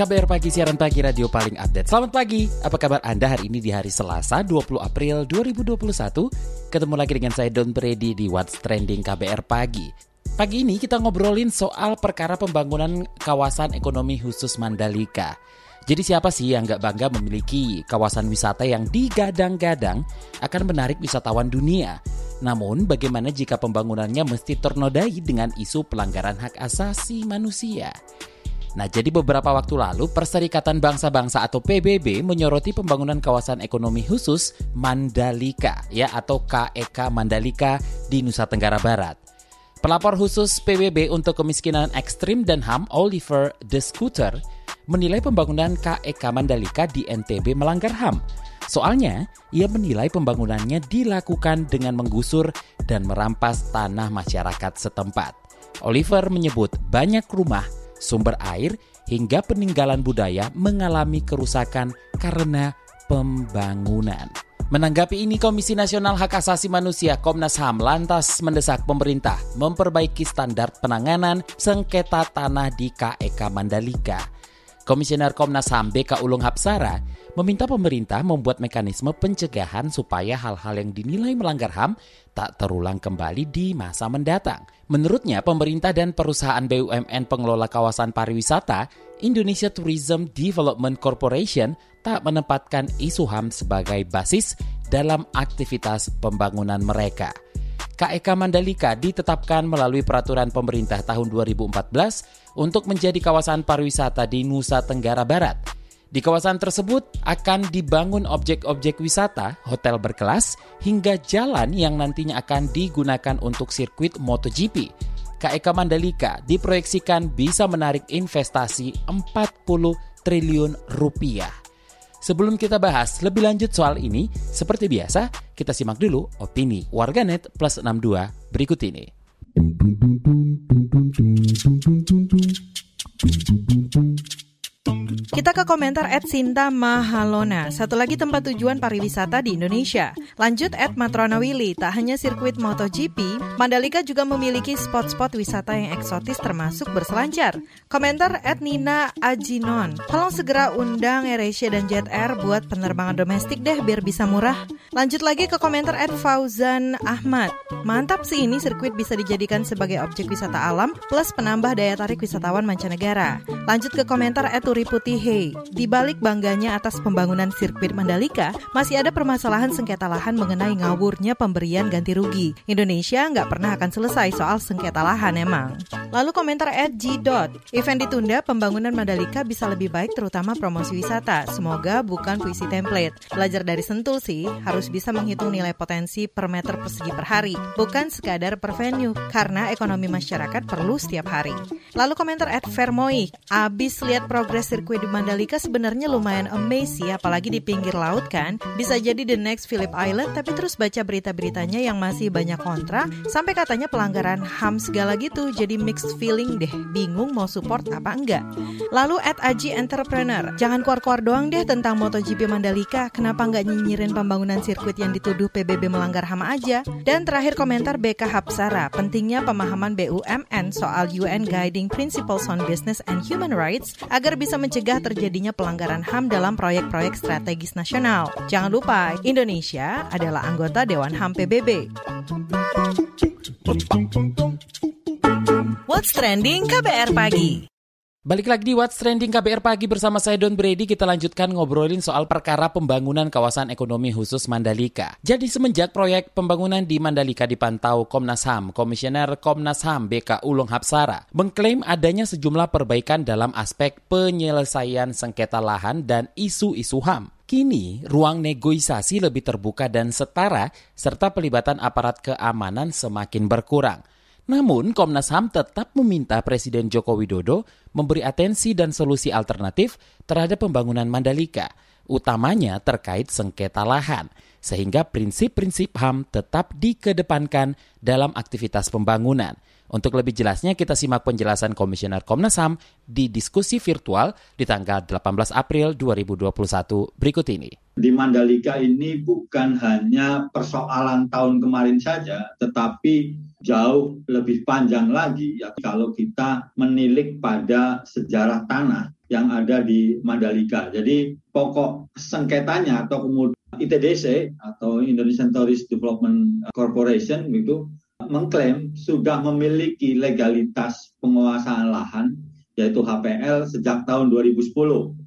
KBR Pagi, siaran pagi radio paling update. Selamat pagi, apa kabar Anda hari ini di hari Selasa 20 April 2021? Ketemu lagi dengan saya Don Brady di What's Trending KBR Pagi. Pagi ini kita ngobrolin soal perkara pembangunan kawasan ekonomi khusus Mandalika. Jadi siapa sih yang nggak bangga memiliki kawasan wisata yang digadang-gadang akan menarik wisatawan dunia? Namun bagaimana jika pembangunannya mesti ternodai dengan isu pelanggaran hak asasi manusia? Nah, jadi beberapa waktu lalu Perserikatan Bangsa-Bangsa atau PBB menyoroti pembangunan kawasan ekonomi khusus Mandalika ya atau KEK Mandalika di Nusa Tenggara Barat. Pelapor khusus PBB untuk kemiskinan ekstrim dan HAM Oliver De Scooter menilai pembangunan KEK Mandalika di NTB melanggar HAM. Soalnya, ia menilai pembangunannya dilakukan dengan menggusur dan merampas tanah masyarakat setempat. Oliver menyebut banyak rumah sumber air, hingga peninggalan budaya mengalami kerusakan karena pembangunan. Menanggapi ini, Komisi Nasional Hak Asasi Manusia Komnas HAM lantas mendesak pemerintah memperbaiki standar penanganan sengketa tanah di KEK Mandalika. Komisioner Komnas HAM BK Ulung Hapsara meminta pemerintah membuat mekanisme pencegahan supaya hal-hal yang dinilai melanggar HAM tak terulang kembali di masa mendatang. Menurutnya, pemerintah dan perusahaan BUMN pengelola kawasan pariwisata, Indonesia Tourism Development Corporation tak menempatkan isu HAM sebagai basis dalam aktivitas pembangunan mereka. KEK Mandalika ditetapkan melalui peraturan pemerintah tahun 2014 untuk menjadi kawasan pariwisata di Nusa Tenggara Barat. Di kawasan tersebut akan dibangun objek-objek wisata, hotel berkelas, hingga jalan yang nantinya akan digunakan untuk sirkuit MotoGP. KEK Mandalika diproyeksikan bisa menarik investasi 40 triliun rupiah. Sebelum kita bahas lebih lanjut soal ini, seperti biasa, kita simak dulu opini warganet plus 62 berikut ini. Thank you. Kita ke komentar at Sinta Mahalona. Satu lagi tempat tujuan pariwisata di Indonesia. Lanjut at Matrona Willy. Tak hanya sirkuit MotoGP, Mandalika juga memiliki spot-spot wisata yang eksotis termasuk berselancar. Komentar at Nina Ajinon. Tolong segera undang AirAsia dan Jet Air buat penerbangan domestik deh biar bisa murah. Lanjut lagi ke komentar at Fauzan Ahmad. Mantap sih ini sirkuit bisa dijadikan sebagai objek wisata alam plus penambah daya tarik wisatawan mancanegara. Lanjut ke komentar at Turi Putih Hey, di balik bangganya atas pembangunan sirkuit Mandalika, masih ada permasalahan sengketa lahan mengenai ngawurnya pemberian ganti rugi. Indonesia nggak pernah akan selesai soal sengketa lahan emang. Lalu komentar at G. Event ditunda, pembangunan Mandalika bisa lebih baik terutama promosi wisata. Semoga bukan puisi template. Belajar dari Sentul sih, harus bisa menghitung nilai potensi per meter persegi per hari, bukan sekadar per venue, karena ekonomi masyarakat perlu setiap hari. Lalu komentar at Vermoi, abis lihat progres sirkuit di Mandalika sebenarnya lumayan amazing apalagi di pinggir laut kan. Bisa jadi the next Phillip Island, tapi terus baca berita-beritanya yang masih banyak kontra, sampai katanya pelanggaran HAM segala gitu, jadi mixed feeling deh, bingung mau support apa enggak. Lalu at Aji Entrepreneur, jangan keluar-keluar doang deh tentang MotoGP Mandalika, kenapa nggak nyinyirin pembangunan sirkuit yang dituduh PBB melanggar HAM aja? Dan terakhir komentar BK Hapsara, pentingnya pemahaman BUMN soal UN Guiding Principles on Business and Human Rights agar bisa mencegah terjadinya pelanggaran HAM dalam proyek-proyek strategis nasional. Jangan lupa, Indonesia adalah anggota Dewan HAM PBB. What's Trending KBR Pagi Balik lagi di What's Trending KBR Pagi bersama saya Don Brady, kita lanjutkan ngobrolin soal perkara pembangunan kawasan ekonomi khusus Mandalika. Jadi semenjak proyek pembangunan di Mandalika dipantau Komnas HAM, Komisioner Komnas HAM BK Ulung Hapsara mengklaim adanya sejumlah perbaikan dalam aspek penyelesaian sengketa lahan dan isu-isu HAM. Kini, ruang negosiasi lebih terbuka dan setara, serta pelibatan aparat keamanan semakin berkurang. Namun, Komnas HAM tetap meminta Presiden Joko Widodo memberi atensi dan solusi alternatif terhadap pembangunan Mandalika, utamanya terkait sengketa lahan, sehingga prinsip-prinsip HAM tetap dikedepankan dalam aktivitas pembangunan. Untuk lebih jelasnya kita simak penjelasan Komisioner Komnas HAM di diskusi virtual di tanggal 18 April 2021 berikut ini. Di Mandalika ini bukan hanya persoalan tahun kemarin saja, tetapi jauh lebih panjang lagi ya kalau kita menilik pada sejarah tanah yang ada di Mandalika. Jadi pokok sengketanya atau kemudian ITDC atau Indonesian Tourist Development Corporation itu mengklaim sudah memiliki legalitas penguasaan lahan yaitu HPL sejak tahun 2010.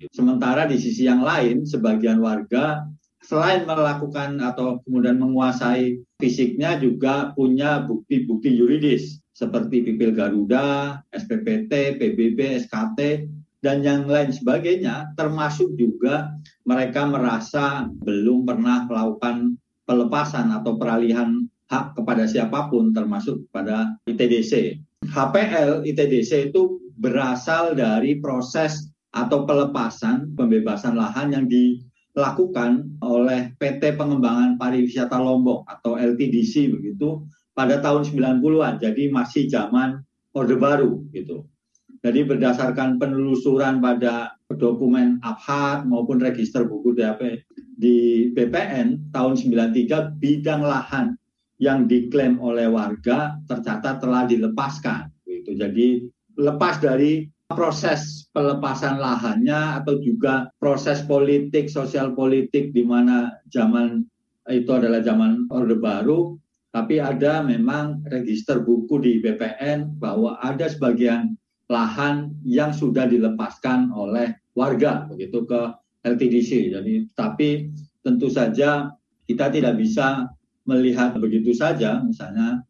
Sementara di sisi yang lain sebagian warga selain melakukan atau kemudian menguasai fisiknya juga punya bukti-bukti yuridis seperti Pipil Garuda, SPPT, PBB, SKT, dan yang lain sebagainya, termasuk juga mereka merasa belum pernah melakukan pelepasan atau peralihan hak kepada siapa pun termasuk kepada ITDC. HPL ITDC itu berasal dari proses atau pelepasan pembebasan lahan yang dilakukan oleh PT Pengembangan Pariwisata Lombok atau LTDC begitu pada tahun 90-an. Jadi masih zaman Orde Baru gitu. Jadi berdasarkan penelusuran pada dokumen Abhat maupun register buku DAP di BPN tahun 93 bidang lahan yang diklaim oleh warga tercatat telah dilepaskan. Gitu. Jadi lepas dari proses pelepasan lahannya atau juga proses politik, sosial politik di mana zaman itu adalah zaman Orde Baru, tapi ada memang register buku di BPN bahwa ada sebagian lahan yang sudah dilepaskan oleh warga begitu ke LTDC. Jadi tapi tentu saja kita tidak bisa melihat begitu saja, misalnya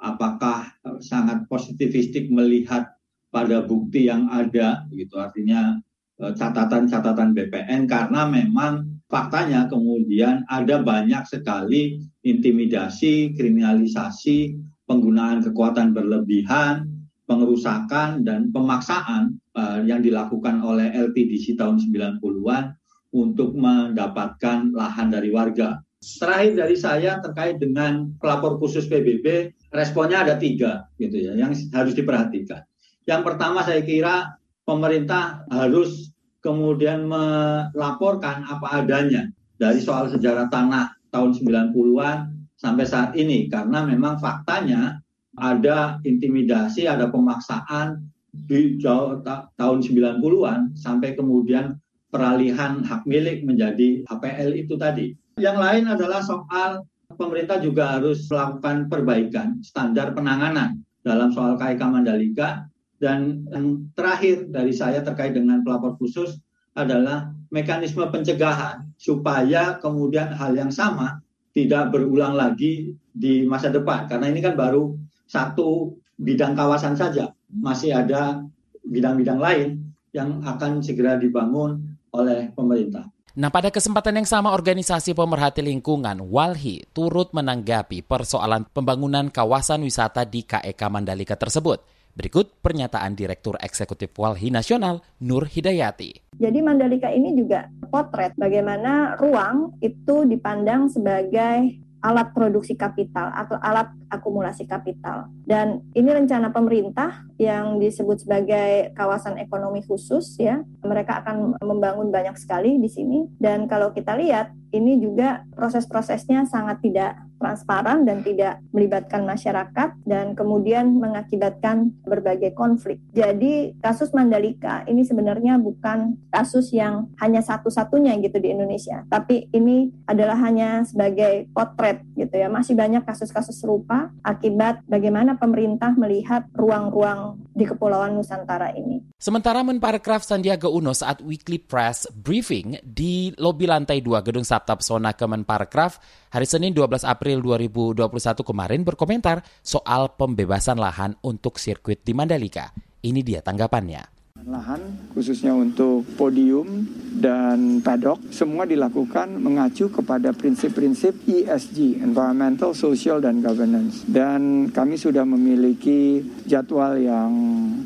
apakah sangat positivistik melihat pada bukti yang ada, begitu artinya e, catatan-catatan BPN karena memang faktanya kemudian ada banyak sekali intimidasi, kriminalisasi, penggunaan kekuatan berlebihan, pengerusakan dan pemaksaan uh, yang dilakukan oleh LTDC tahun 90-an untuk mendapatkan lahan dari warga. Terakhir dari saya terkait dengan pelapor khusus PBB, responnya ada tiga gitu ya, yang harus diperhatikan. Yang pertama saya kira pemerintah harus kemudian melaporkan apa adanya dari soal sejarah tanah tahun 90-an sampai saat ini karena memang faktanya ada intimidasi, ada pemaksaan di jauh ta tahun 90-an sampai kemudian peralihan hak milik menjadi HPL itu tadi. Yang lain adalah soal pemerintah juga harus melakukan perbaikan standar penanganan dalam soal KIK Mandalika. Dan yang terakhir dari saya terkait dengan pelapor khusus adalah mekanisme pencegahan supaya kemudian hal yang sama tidak berulang lagi di masa depan. Karena ini kan baru satu bidang kawasan saja. Masih ada bidang-bidang lain yang akan segera dibangun oleh pemerintah. Nah, pada kesempatan yang sama organisasi pemerhati lingkungan Walhi turut menanggapi persoalan pembangunan kawasan wisata di KEK Mandalika tersebut. Berikut pernyataan Direktur Eksekutif Walhi Nasional Nur Hidayati. Jadi Mandalika ini juga potret bagaimana ruang itu dipandang sebagai alat produksi kapital atau alat akumulasi kapital. Dan ini rencana pemerintah yang disebut sebagai kawasan ekonomi khusus ya. Mereka akan membangun banyak sekali di sini dan kalau kita lihat ini juga proses-prosesnya sangat tidak transparan dan tidak melibatkan masyarakat dan kemudian mengakibatkan berbagai konflik. Jadi kasus Mandalika ini sebenarnya bukan kasus yang hanya satu-satunya gitu di Indonesia, tapi ini adalah hanya sebagai potret gitu ya. Masih banyak kasus-kasus serupa akibat bagaimana pemerintah melihat ruang-ruang di Kepulauan Nusantara ini. Sementara Menparekraf Sandiaga Uno saat weekly press briefing di lobi lantai 2 Gedung Sabta Pesona Kemenparekraf hari Senin 12 April 2021 kemarin berkomentar soal pembebasan lahan untuk sirkuit di Mandalika. Ini dia tanggapannya. Lahan khususnya untuk podium dan paddock semua dilakukan mengacu kepada prinsip-prinsip ESG, Environmental, Social, dan Governance. Dan kami sudah memiliki jadwal yang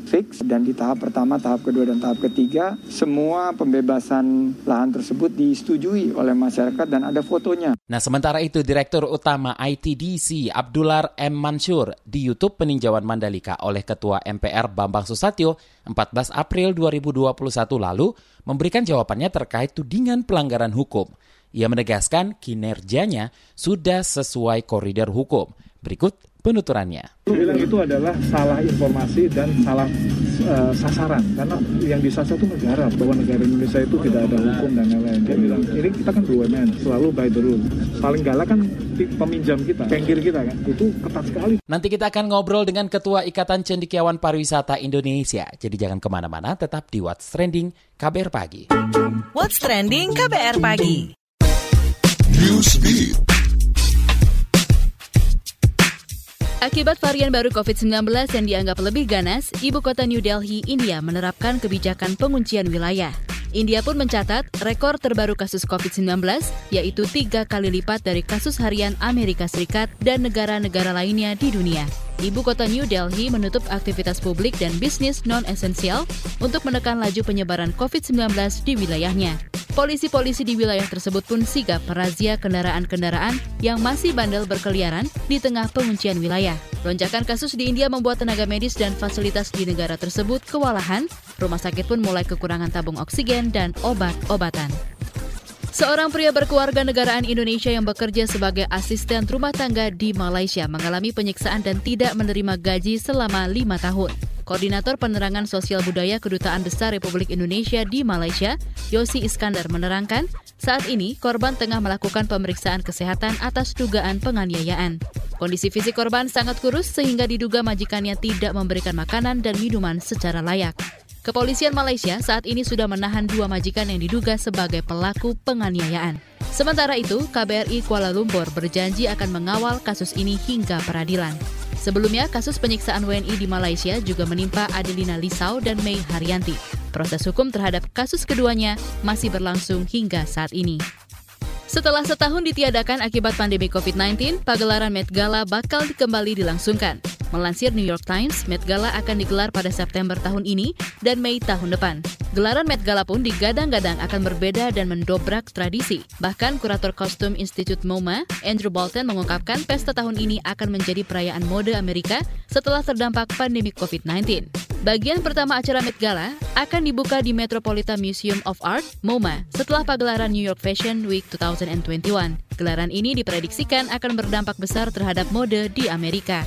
fix dan di tahap pertama, tahap kedua, dan tahap ketiga semua pembebasan lahan tersebut disetujui oleh masyarakat dan ada fotonya. Nah, sementara itu Direktur Utama ITDC Abdullah M. Mansur di YouTube peninjauan Mandalika oleh Ketua MPR Bambang Susatyo 14 April 2021 lalu memberikan jawabannya terkait tudingan pelanggaran hukum. Ia menegaskan kinerjanya sudah sesuai koridor hukum. Berikut penuturannya. Dia bilang itu adalah salah informasi dan salah uh, sasaran karena yang disasar itu negara bahwa negara Indonesia itu tidak ada hukum dan lain-lain. Dia bilang ini kita kan BUMN selalu by the rule. Paling galak kan peminjam kita, pengkir kita kan itu ketat sekali. Nanti kita akan ngobrol dengan Ketua Ikatan Cendikiawan Pariwisata Indonesia. Jadi jangan ke mana-mana, tetap di What's Trending KBR Pagi. What's Trending KBR Pagi. Newsbeat. Akibat varian baru COVID-19 yang dianggap lebih ganas, ibu kota New Delhi, India menerapkan kebijakan penguncian wilayah. India pun mencatat rekor terbaru kasus COVID-19, yaitu tiga kali lipat dari kasus harian Amerika Serikat dan negara-negara lainnya di dunia. Ibu kota New Delhi menutup aktivitas publik dan bisnis non-esensial untuk menekan laju penyebaran COVID-19 di wilayahnya. Polisi-polisi di wilayah tersebut pun sigap merazia kendaraan-kendaraan yang masih bandel berkeliaran di tengah penguncian wilayah. Lonjakan kasus di India membuat tenaga medis dan fasilitas di negara tersebut kewalahan. Rumah sakit pun mulai kekurangan tabung oksigen dan obat-obatan. Seorang pria berkeluarga negaraan Indonesia yang bekerja sebagai asisten rumah tangga di Malaysia mengalami penyiksaan dan tidak menerima gaji selama lima tahun. Koordinator Penerangan Sosial Budaya Kedutaan Besar Republik Indonesia di Malaysia, Yosi Iskandar menerangkan, saat ini korban tengah melakukan pemeriksaan kesehatan atas dugaan penganiayaan. Kondisi fisik korban sangat kurus sehingga diduga majikannya tidak memberikan makanan dan minuman secara layak. Kepolisian Malaysia saat ini sudah menahan dua majikan yang diduga sebagai pelaku penganiayaan. Sementara itu, KBRI Kuala Lumpur berjanji akan mengawal kasus ini hingga peradilan. Sebelumnya, kasus penyiksaan WNI di Malaysia juga menimpa Adelina Lisau dan Mei Haryanti. Proses hukum terhadap kasus keduanya masih berlangsung hingga saat ini. Setelah setahun ditiadakan akibat pandemi COVID-19, pagelaran Met Gala bakal kembali dilangsungkan. Melansir New York Times, Met Gala akan digelar pada September tahun ini dan Mei tahun depan. Gelaran Met Gala pun digadang-gadang akan berbeda dan mendobrak tradisi. Bahkan kurator kostum Institute MoMA, Andrew Bolton mengungkapkan pesta tahun ini akan menjadi perayaan mode Amerika setelah terdampak pandemi COVID-19. Bagian pertama acara Met Gala akan dibuka di Metropolitan Museum of Art, MoMA, setelah pagelaran New York Fashion Week 2021. Gelaran ini diprediksikan akan berdampak besar terhadap mode di Amerika.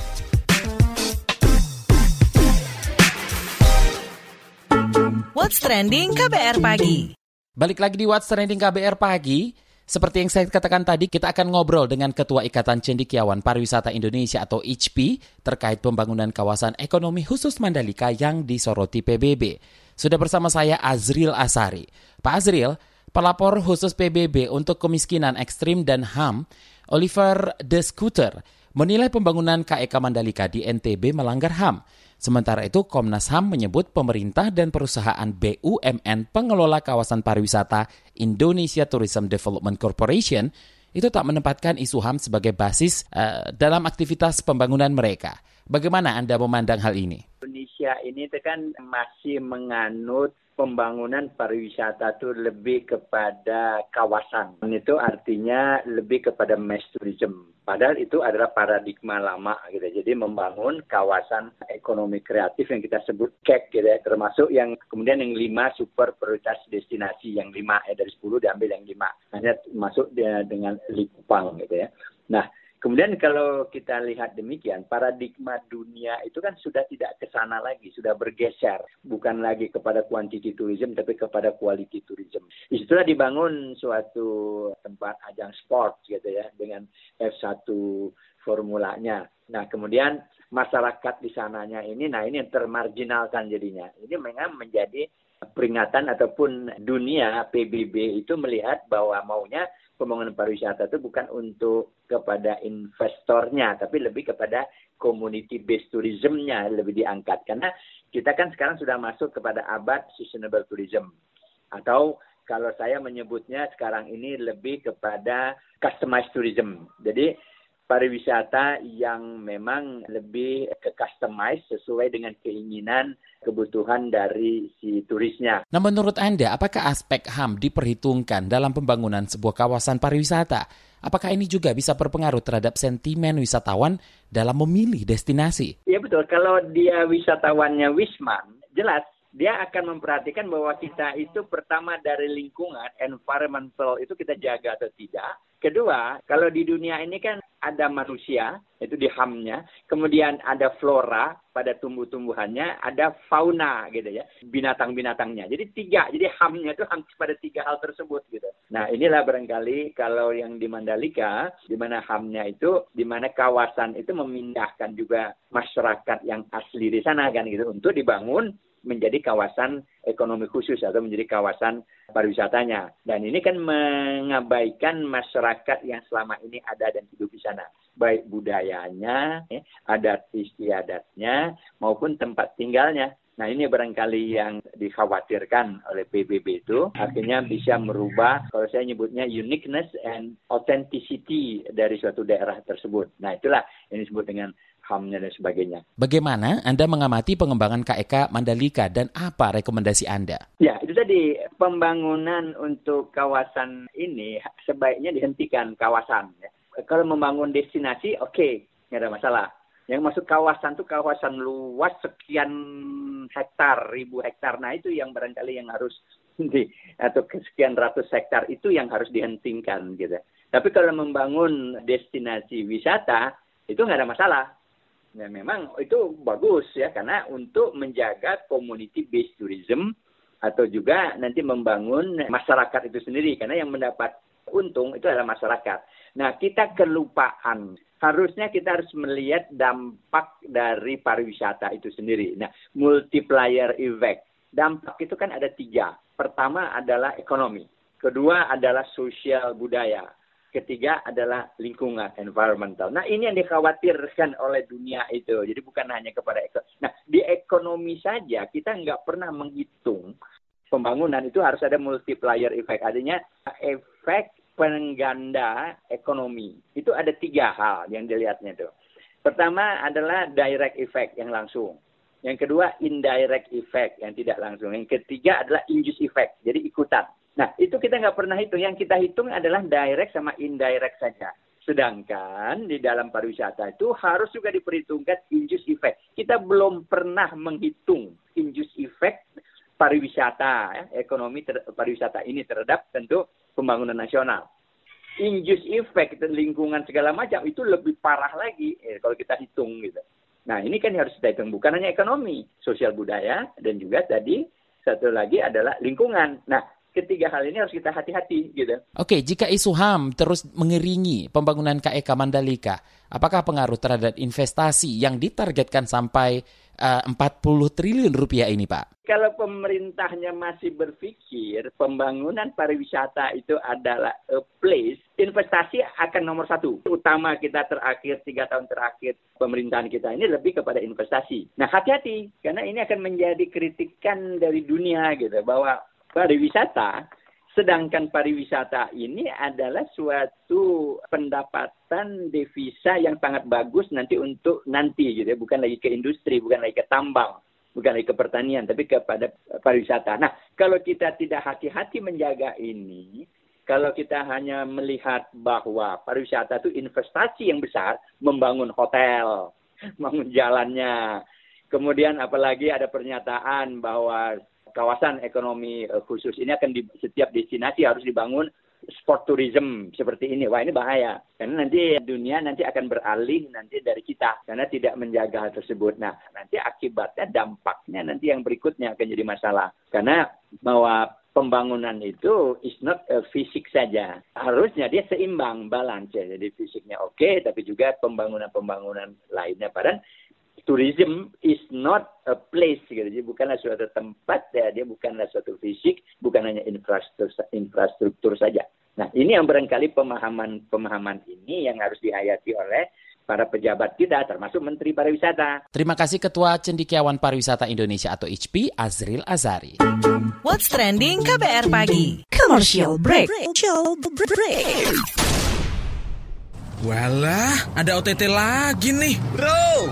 What's Trending KBR Pagi. Balik lagi di What's Trending KBR Pagi. Seperti yang saya katakan tadi, kita akan ngobrol dengan Ketua Ikatan Cendikiawan Pariwisata Indonesia atau ICP terkait pembangunan kawasan ekonomi khusus Mandalika yang disoroti PBB. Sudah bersama saya Azril Asari. Pak Azril, pelapor khusus PBB untuk kemiskinan ekstrim dan HAM, Oliver De Scooter, menilai pembangunan KEK Mandalika di NTB melanggar HAM. Sementara itu, Komnas HAM menyebut pemerintah dan perusahaan BUMN pengelola kawasan pariwisata Indonesia Tourism Development Corporation itu tak menempatkan isu HAM sebagai basis uh, dalam aktivitas pembangunan mereka. Bagaimana Anda memandang hal ini? Indonesia ini kan masih menganut pembangunan pariwisata itu lebih kepada kawasan. Itu artinya lebih kepada mass tourism. Padahal itu adalah paradigma lama gitu. Jadi membangun kawasan ekonomi kreatif yang kita sebut KEK gitu ya. Termasuk yang kemudian yang lima super prioritas destinasi. Yang lima ya dari sepuluh diambil yang lima. Hanya masuk dengan Likupang gitu ya. Nah Kemudian kalau kita lihat demikian, paradigma dunia itu kan sudah tidak ke sana lagi, sudah bergeser. Bukan lagi kepada quantity tourism, tapi kepada quality tourism. Di situlah dibangun suatu tempat ajang sport gitu ya, dengan F1 formulanya. Nah kemudian masyarakat di sananya ini, nah ini yang termarginalkan jadinya. Ini memang menjadi peringatan ataupun dunia PBB itu melihat bahwa maunya pembangunan pariwisata itu bukan untuk kepada investornya, tapi lebih kepada community based tourism-nya lebih diangkat. Karena kita kan sekarang sudah masuk kepada abad sustainable tourism. Atau kalau saya menyebutnya sekarang ini lebih kepada customized tourism. Jadi pariwisata yang memang lebih ke customize sesuai dengan keinginan kebutuhan dari si turisnya. Nah menurut Anda, apakah aspek HAM diperhitungkan dalam pembangunan sebuah kawasan pariwisata? Apakah ini juga bisa berpengaruh terhadap sentimen wisatawan dalam memilih destinasi? Iya betul, kalau dia wisatawannya Wisman, jelas dia akan memperhatikan bahwa kita itu pertama dari lingkungan, environmental itu kita jaga atau tidak. Kedua, kalau di dunia ini kan ada manusia, itu di hamnya, kemudian ada flora pada tumbuh-tumbuhannya, ada fauna gitu ya, binatang-binatangnya. Jadi tiga, jadi hamnya itu hampir pada tiga hal tersebut gitu. Nah inilah barangkali kalau yang di Mandalika, di mana hamnya itu, di mana kawasan itu memindahkan juga masyarakat yang asli di sana kan gitu, untuk dibangun menjadi kawasan ekonomi khusus atau menjadi kawasan pariwisatanya. Dan ini kan mengabaikan masyarakat yang selama ini ada dan hidup di sana. Baik budayanya, ya, adat istiadatnya, maupun tempat tinggalnya. Nah ini barangkali yang dikhawatirkan oleh PBB itu akhirnya bisa merubah kalau saya nyebutnya uniqueness and authenticity dari suatu daerah tersebut. Nah itulah yang disebut dengan HAM-nya dan sebagainya. Bagaimana Anda mengamati pengembangan KEK Mandalika dan apa rekomendasi Anda? Ya, itu tadi pembangunan untuk kawasan ini sebaiknya dihentikan kawasan. Ya. Kalau membangun destinasi, oke, okay, nggak ada masalah. Yang masuk kawasan itu kawasan luas sekian hektar, ribu hektar. Nah itu yang barangkali yang harus di atau sekian ratus hektar itu yang harus dihentikan gitu. Tapi kalau membangun destinasi wisata itu nggak ada masalah Ya memang itu bagus ya karena untuk menjaga community based tourism atau juga nanti membangun masyarakat itu sendiri karena yang mendapat untung itu adalah masyarakat. Nah, kita kelupaan. Harusnya kita harus melihat dampak dari pariwisata itu sendiri. Nah, multiplier effect. Dampak itu kan ada tiga. Pertama adalah ekonomi. Kedua adalah sosial budaya. Ketiga adalah lingkungan, environmental. Nah ini yang dikhawatirkan oleh dunia itu. Jadi bukan hanya kepada ekonomi. Nah di ekonomi saja kita nggak pernah menghitung pembangunan itu harus ada multiplier effect. Artinya efek pengganda ekonomi. Itu ada tiga hal yang dilihatnya itu. Pertama adalah direct effect yang langsung. Yang kedua indirect effect yang tidak langsung. Yang ketiga adalah induce effect. Jadi ikutan. Nah, itu kita nggak pernah hitung. Yang kita hitung adalah direct sama indirect saja. Sedangkan di dalam pariwisata itu harus juga diperhitungkan induce effect. Kita belum pernah menghitung induce effect pariwisata, ya, ekonomi ter, pariwisata ini terhadap tentu pembangunan nasional. Induce effect lingkungan segala macam itu lebih parah lagi eh, kalau kita hitung gitu. Nah ini kan harus kita hitung bukan hanya ekonomi, sosial budaya dan juga tadi satu lagi adalah lingkungan. Nah ketiga hal ini harus kita hati-hati gitu. Oke, jika isu HAM terus mengiringi pembangunan KEK Mandalika, apakah pengaruh terhadap investasi yang ditargetkan sampai eh, uh, 40 triliun rupiah ini, Pak? Kalau pemerintahnya masih berpikir pembangunan pariwisata itu adalah a place, investasi akan nomor satu. Utama kita terakhir, tiga tahun terakhir pemerintahan kita ini lebih kepada investasi. Nah hati-hati, karena ini akan menjadi kritikan dari dunia gitu, bahwa pariwisata, sedangkan pariwisata ini adalah suatu pendapatan devisa yang sangat bagus nanti untuk nanti gitu ya, bukan lagi ke industri, bukan lagi ke tambang, bukan lagi ke pertanian, tapi kepada pariwisata. Nah, kalau kita tidak hati-hati menjaga ini, kalau kita hanya melihat bahwa pariwisata itu investasi yang besar, membangun hotel, membangun jalannya, kemudian apalagi ada pernyataan bahwa kawasan ekonomi eh, khusus ini akan di setiap destinasi harus dibangun sport tourism seperti ini. Wah ini bahaya. Karena nanti dunia nanti akan beralih nanti dari kita. Karena tidak menjaga hal tersebut. Nah nanti akibatnya dampaknya nanti yang berikutnya akan jadi masalah. Karena bahwa pembangunan itu is not a fisik saja. Harusnya dia seimbang, balance. Jadi fisiknya oke, okay, tapi juga pembangunan-pembangunan lainnya. Padahal tourism is not a place gitu. Jadi bukanlah suatu tempat ya, dia bukanlah suatu fisik, bukan hanya infrastruktur infrastruktur saja. Nah, ini yang barangkali pemahaman-pemahaman ini yang harus dihayati oleh para pejabat kita, termasuk Menteri Pariwisata. Terima kasih Ketua Cendikiawan Pariwisata Indonesia atau ICPI, Azril Azari. What's Trending KBR Pagi. Commercial break. Commercial break. Walah, ada OTT lagi nih. Bro,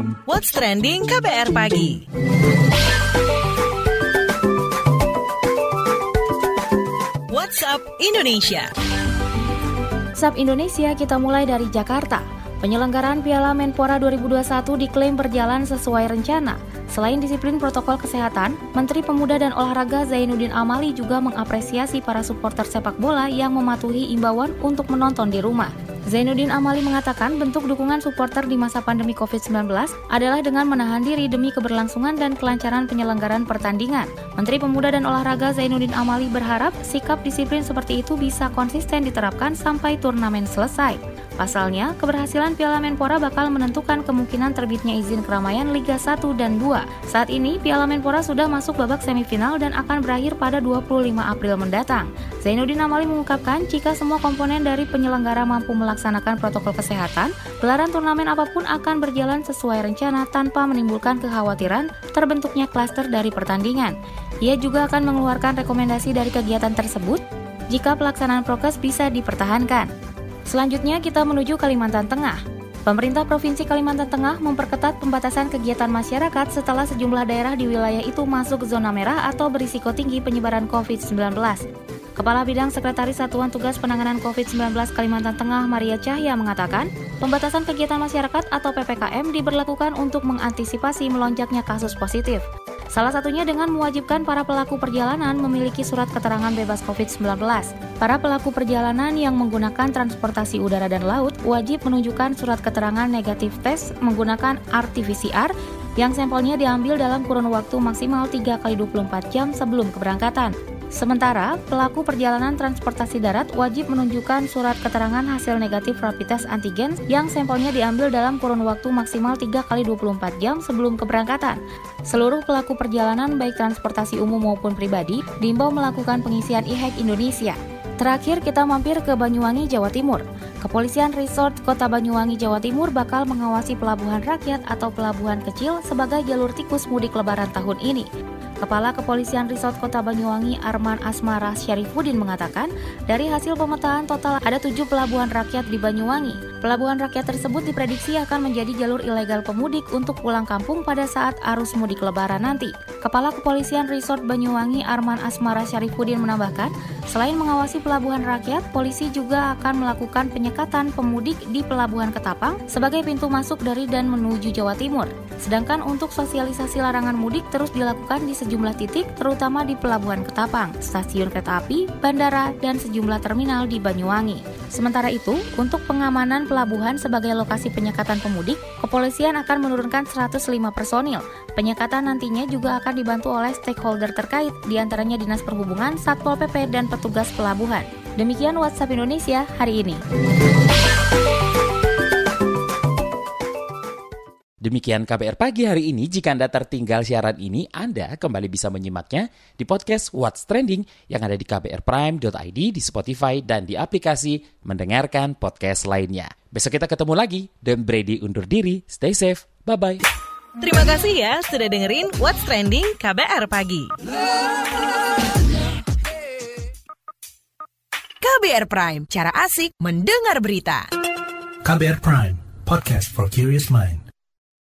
What's Trending KBR Pagi. WhatsApp Indonesia. WhatsApp Indonesia kita mulai dari Jakarta. Penyelenggaraan Piala Menpora 2021 diklaim berjalan sesuai rencana. Selain disiplin protokol kesehatan, Menteri Pemuda dan Olahraga Zainuddin Amali juga mengapresiasi para supporter sepak bola yang mematuhi imbauan untuk menonton di rumah. Zainuddin Amali mengatakan bentuk dukungan supporter di masa pandemi COVID-19 adalah dengan menahan diri demi keberlangsungan dan kelancaran penyelenggaraan pertandingan. Menteri Pemuda dan Olahraga Zainuddin Amali berharap sikap disiplin seperti itu bisa konsisten diterapkan sampai turnamen selesai. Pasalnya, keberhasilan Piala Menpora bakal menentukan kemungkinan terbitnya izin keramaian Liga 1 dan 2. Saat ini, Piala Menpora sudah masuk babak semifinal dan akan berakhir pada 25 April mendatang. Zainuddin Amali mengungkapkan jika semua komponen dari penyelenggara mampu melaksanakan protokol kesehatan, gelaran turnamen apa pun akan berjalan sesuai rencana tanpa menimbulkan kekhawatiran terbentuknya klaster dari pertandingan. Ia juga akan mengeluarkan rekomendasi dari kegiatan tersebut jika pelaksanaan prokes bisa dipertahankan. Selanjutnya kita menuju Kalimantan Tengah. Pemerintah Provinsi Kalimantan Tengah memperketat pembatasan kegiatan masyarakat setelah sejumlah daerah di wilayah itu masuk zona merah atau berisiko tinggi penyebaran COVID-19. Kepala Bidang Sekretaris Satuan Tugas Penanganan COVID-19 Kalimantan Tengah Maria Cahya mengatakan, pembatasan kegiatan masyarakat atau PPKM diberlakukan untuk mengantisipasi melonjaknya kasus positif. Salah satunya dengan mewajibkan para pelaku perjalanan memiliki surat keterangan bebas COVID-19. Para pelaku perjalanan yang menggunakan transportasi udara dan laut wajib menunjukkan surat keterangan negatif tes menggunakan RT-PCR yang sampelnya diambil dalam kurun waktu maksimal 3 kali 24 jam sebelum keberangkatan. Sementara, pelaku perjalanan transportasi darat wajib menunjukkan surat keterangan hasil negatif rapid test antigen yang sampelnya diambil dalam kurun waktu maksimal 3 kali 24 jam sebelum keberangkatan. Seluruh pelaku perjalanan baik transportasi umum maupun pribadi diimbau melakukan pengisian e-hack Indonesia. Terakhir kita mampir ke Banyuwangi, Jawa Timur. Kepolisian Resort Kota Banyuwangi, Jawa Timur bakal mengawasi pelabuhan rakyat atau pelabuhan kecil sebagai jalur tikus mudik lebaran tahun ini. Kepala Kepolisian Resort Kota Banyuwangi Arman Asmara Syarifudin mengatakan, dari hasil pemetaan total ada tujuh pelabuhan rakyat di Banyuwangi. Pelabuhan rakyat tersebut diprediksi akan menjadi jalur ilegal pemudik untuk pulang kampung pada saat arus mudik lebaran nanti. Kepala Kepolisian Resort Banyuwangi Arman Asmara Syarifudin menambahkan, selain mengawasi pelabuhan rakyat, polisi juga akan melakukan penyekatan pemudik di Pelabuhan Ketapang sebagai pintu masuk dari dan menuju Jawa Timur. Sedangkan untuk sosialisasi larangan mudik terus dilakukan di sejumlah titik, terutama di Pelabuhan Ketapang, stasiun kereta api, bandara, dan sejumlah terminal di Banyuwangi. Sementara itu, untuk pengamanan pelabuhan sebagai lokasi penyekatan pemudik, kepolisian akan menurunkan 105 personil. Penyekatan nantinya juga akan dibantu oleh stakeholder terkait, di antaranya Dinas Perhubungan, Satpol PP, dan petugas pelabuhan. Demikian WhatsApp Indonesia hari ini. Demikian KBR Pagi hari ini. Jika Anda tertinggal siaran ini, Anda kembali bisa menyimaknya di podcast What's Trending yang ada di kbrprime.id, di Spotify, dan di aplikasi mendengarkan podcast lainnya. Besok kita ketemu lagi. Dan Brady undur diri. Stay safe. Bye-bye. Terima kasih ya sudah dengerin What's Trending KBR Pagi. KBR Prime, cara asik mendengar berita. KBR Prime, podcast for curious mind.